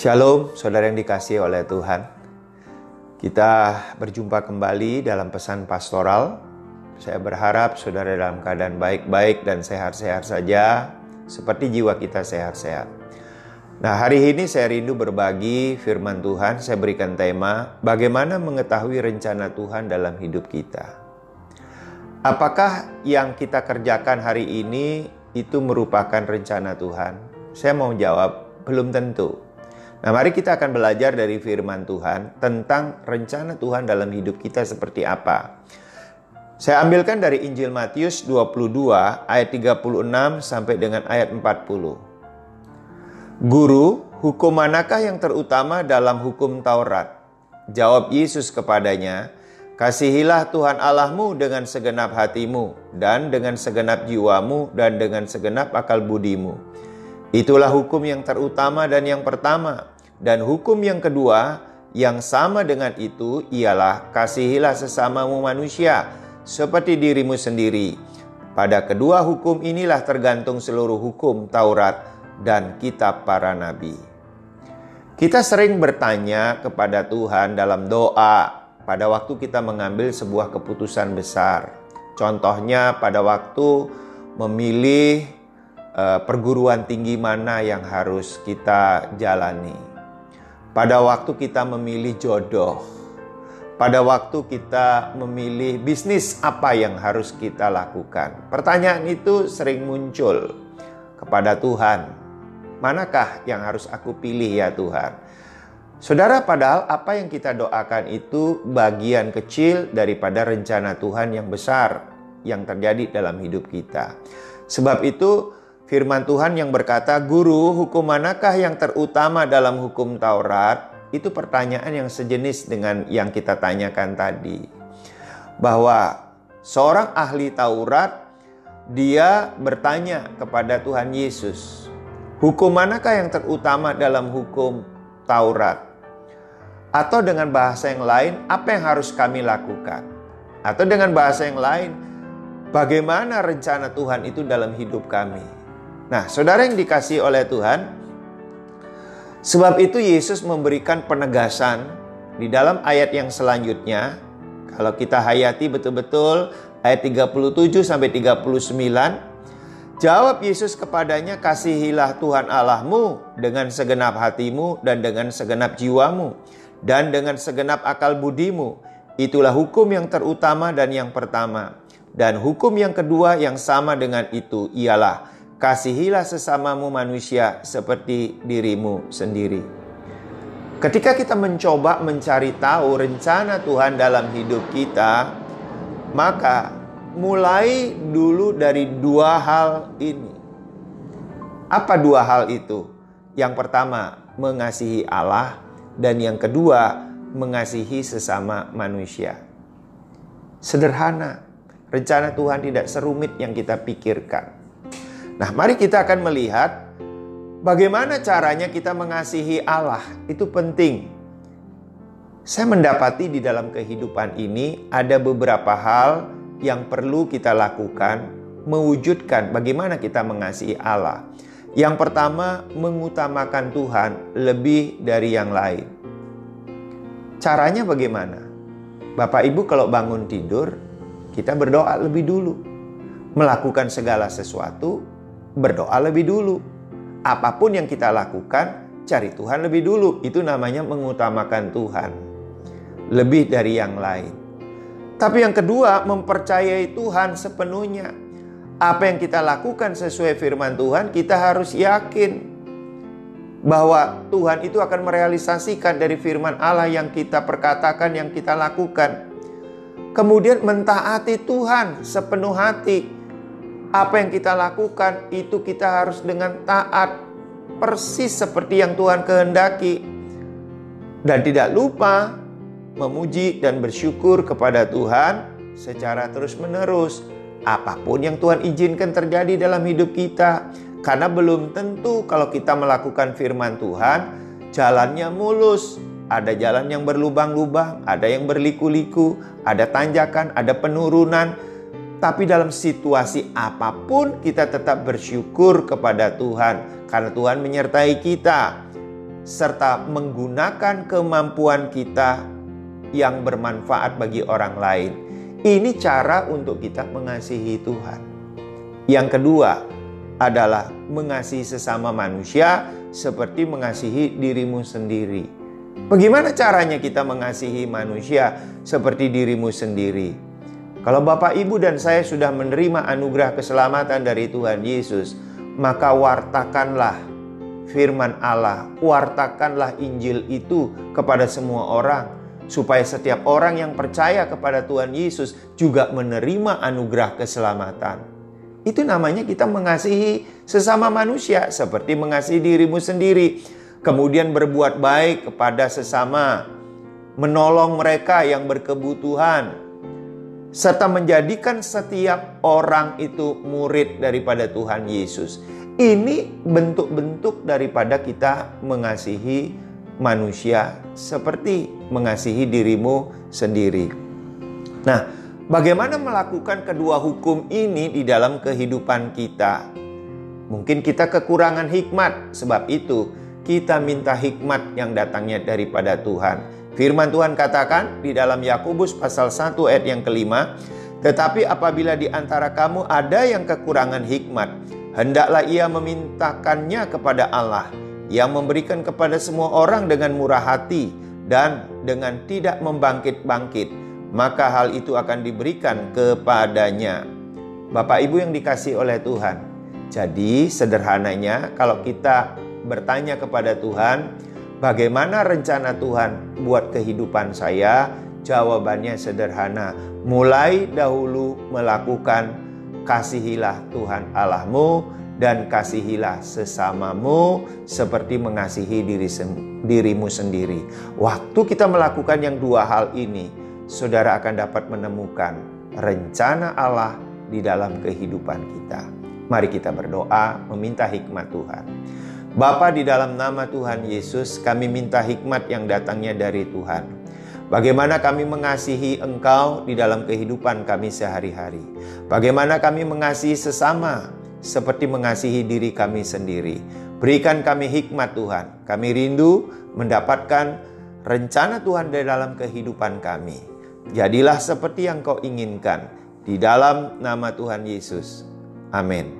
Shalom, saudara yang dikasih oleh Tuhan. Kita berjumpa kembali dalam pesan pastoral. Saya berharap saudara dalam keadaan baik-baik dan sehat-sehat saja, seperti jiwa kita sehat-sehat. Nah, hari ini saya rindu berbagi firman Tuhan. Saya berikan tema, bagaimana mengetahui rencana Tuhan dalam hidup kita. Apakah yang kita kerjakan hari ini itu merupakan rencana Tuhan? Saya mau jawab, belum tentu. Nah, mari kita akan belajar dari firman Tuhan tentang rencana Tuhan dalam hidup kita seperti apa. Saya ambilkan dari Injil Matius 22 ayat 36 sampai dengan ayat 40. Guru, hukum manakah yang terutama dalam hukum Taurat? Jawab Yesus kepadanya, Kasihilah Tuhan Allahmu dengan segenap hatimu, dan dengan segenap jiwamu, dan dengan segenap akal budimu Itulah hukum yang terutama dan yang pertama. Dan hukum yang kedua yang sama dengan itu ialah kasihilah sesamamu manusia seperti dirimu sendiri. Pada kedua hukum inilah tergantung seluruh hukum Taurat dan kitab para nabi. Kita sering bertanya kepada Tuhan dalam doa pada waktu kita mengambil sebuah keputusan besar. Contohnya pada waktu memilih Eh, perguruan tinggi mana yang harus kita jalani. Pada waktu kita memilih jodoh, pada waktu kita memilih bisnis apa yang harus kita lakukan. Pertanyaan itu sering muncul kepada Tuhan. Manakah yang harus aku pilih ya Tuhan? Saudara, padahal apa yang kita doakan itu bagian kecil daripada rencana Tuhan yang besar yang terjadi dalam hidup kita. Sebab itu, Firman Tuhan yang berkata, "Guru, hukum manakah yang terutama dalam hukum Taurat?" Itu pertanyaan yang sejenis dengan yang kita tanyakan tadi. Bahwa seorang ahli Taurat dia bertanya kepada Tuhan Yesus, "Hukum manakah yang terutama dalam hukum Taurat?" Atau dengan bahasa yang lain, apa yang harus kami lakukan? Atau dengan bahasa yang lain, bagaimana rencana Tuhan itu dalam hidup kami? Nah, saudara yang dikasih oleh Tuhan, sebab itu Yesus memberikan penegasan di dalam ayat yang selanjutnya. Kalau kita hayati betul-betul ayat 37 sampai 39, jawab Yesus kepadanya, "Kasihilah Tuhan Allahmu dengan segenap hatimu dan dengan segenap jiwamu dan dengan segenap akal budimu." Itulah hukum yang terutama dan yang pertama. Dan hukum yang kedua yang sama dengan itu ialah Kasihilah sesamamu manusia seperti dirimu sendiri. Ketika kita mencoba mencari tahu rencana Tuhan dalam hidup kita, maka mulai dulu dari dua hal ini. Apa dua hal itu? Yang pertama, mengasihi Allah, dan yang kedua, mengasihi sesama manusia. Sederhana, rencana Tuhan tidak serumit yang kita pikirkan. Nah, mari kita akan melihat bagaimana caranya kita mengasihi Allah. Itu penting. Saya mendapati di dalam kehidupan ini ada beberapa hal yang perlu kita lakukan mewujudkan bagaimana kita mengasihi Allah. Yang pertama, mengutamakan Tuhan lebih dari yang lain. Caranya bagaimana? Bapak Ibu kalau bangun tidur, kita berdoa lebih dulu. Melakukan segala sesuatu berdoa lebih dulu. Apa pun yang kita lakukan, cari Tuhan lebih dulu. Itu namanya mengutamakan Tuhan. Lebih dari yang lain. Tapi yang kedua, mempercayai Tuhan sepenuhnya. Apa yang kita lakukan sesuai firman Tuhan, kita harus yakin bahwa Tuhan itu akan merealisasikan dari firman Allah yang kita perkatakan, yang kita lakukan. Kemudian mentaati Tuhan sepenuh hati apa yang kita lakukan itu kita harus dengan taat persis seperti yang Tuhan kehendaki. Dan tidak lupa memuji dan bersyukur kepada Tuhan secara terus-menerus. Apa pun yang Tuhan izinkan terjadi dalam hidup kita karena belum tentu kalau kita melakukan firman Tuhan jalannya mulus. Ada jalan yang berlubang-lubang, ada yang berliku-liku, ada tanjakan, ada penurunan, tapi dalam situasi apa pun kita tetap bersyukur kepada Tuhan karena Tuhan menyertai kita. serta menggunakan kemampuan kita yang bermanfaat bagi orang lain. Ini cara untuk kita mengasihi Tuhan. Yang kedua adalah mengasihi sesama manusia seperti mengasihi dirimu sendiri. Bagaimana caranya kita mengasihi manusia seperti dirimu sendiri? Kalau Bapak, Ibu, dan saya sudah menerima anugerah keselamatan dari Tuhan Yesus, maka wartakanlah firman Allah, wartakanlah Injil itu kepada semua orang, supaya setiap orang yang percaya kepada Tuhan Yesus juga menerima anugerah keselamatan. Itu namanya kita mengasihi sesama manusia, seperti mengasihi dirimu sendiri, kemudian berbuat baik kepada sesama, menolong mereka yang berkebutuhan, serta menjadikan setiap orang itu murid daripada Tuhan Yesus. Ini bentuk-bentuk daripada kita mengasihi manusia seperti mengasihi dirimu sendiri. Nah, bagaimana melakukan kedua hukum ini di dalam kehidupan kita? Mungkin kita kekurangan hikmat, sebab itu kita minta hikmat yang datangnya daripada Tuhan. Firman Tuhan katakan di dalam Yakobus pasal 1 ayat yang kelima, tetapi apabila di antara kamu ada yang kekurangan hikmat, hendaklah ia memintakannya kepada Allah yang memberikan kepada semua orang dengan murah hati dan dengan tidak membangkit-bangkit, maka hal itu akan diberikan kepadanya. Bapak Ibu yang dikasih oleh Tuhan. Jadi sederhananya kalau kita bertanya kepada Tuhan, Bagaimana rencana Tuhan buat kehidupan saya? Jawabannya sederhana. Mulai dahulu melakukan kasihilah Tuhan Allahmu dan kasihilah sesamamu seperti mengasihi diri dirimu sendiri. Waktu kita melakukan yang dua hal ini, saudara akan dapat menemukan rencana Allah di dalam kehidupan kita. Mari kita berdoa meminta hikmat Tuhan. Bapa di dalam nama Tuhan Yesus, kami minta hikmat yang datangnya dari Tuhan. Bagaimana kami mengasihi Engkau di dalam kehidupan kami sehari-hari. Bagaimana kami mengasihi sesama seperti mengasihi diri kami sendiri. Berikan kami hikmat Tuhan. Kami rindu mendapatkan rencana Tuhan di dalam kehidupan kami. Jadilah seperti yang kau inginkan. Di dalam nama Tuhan Yesus. Amin.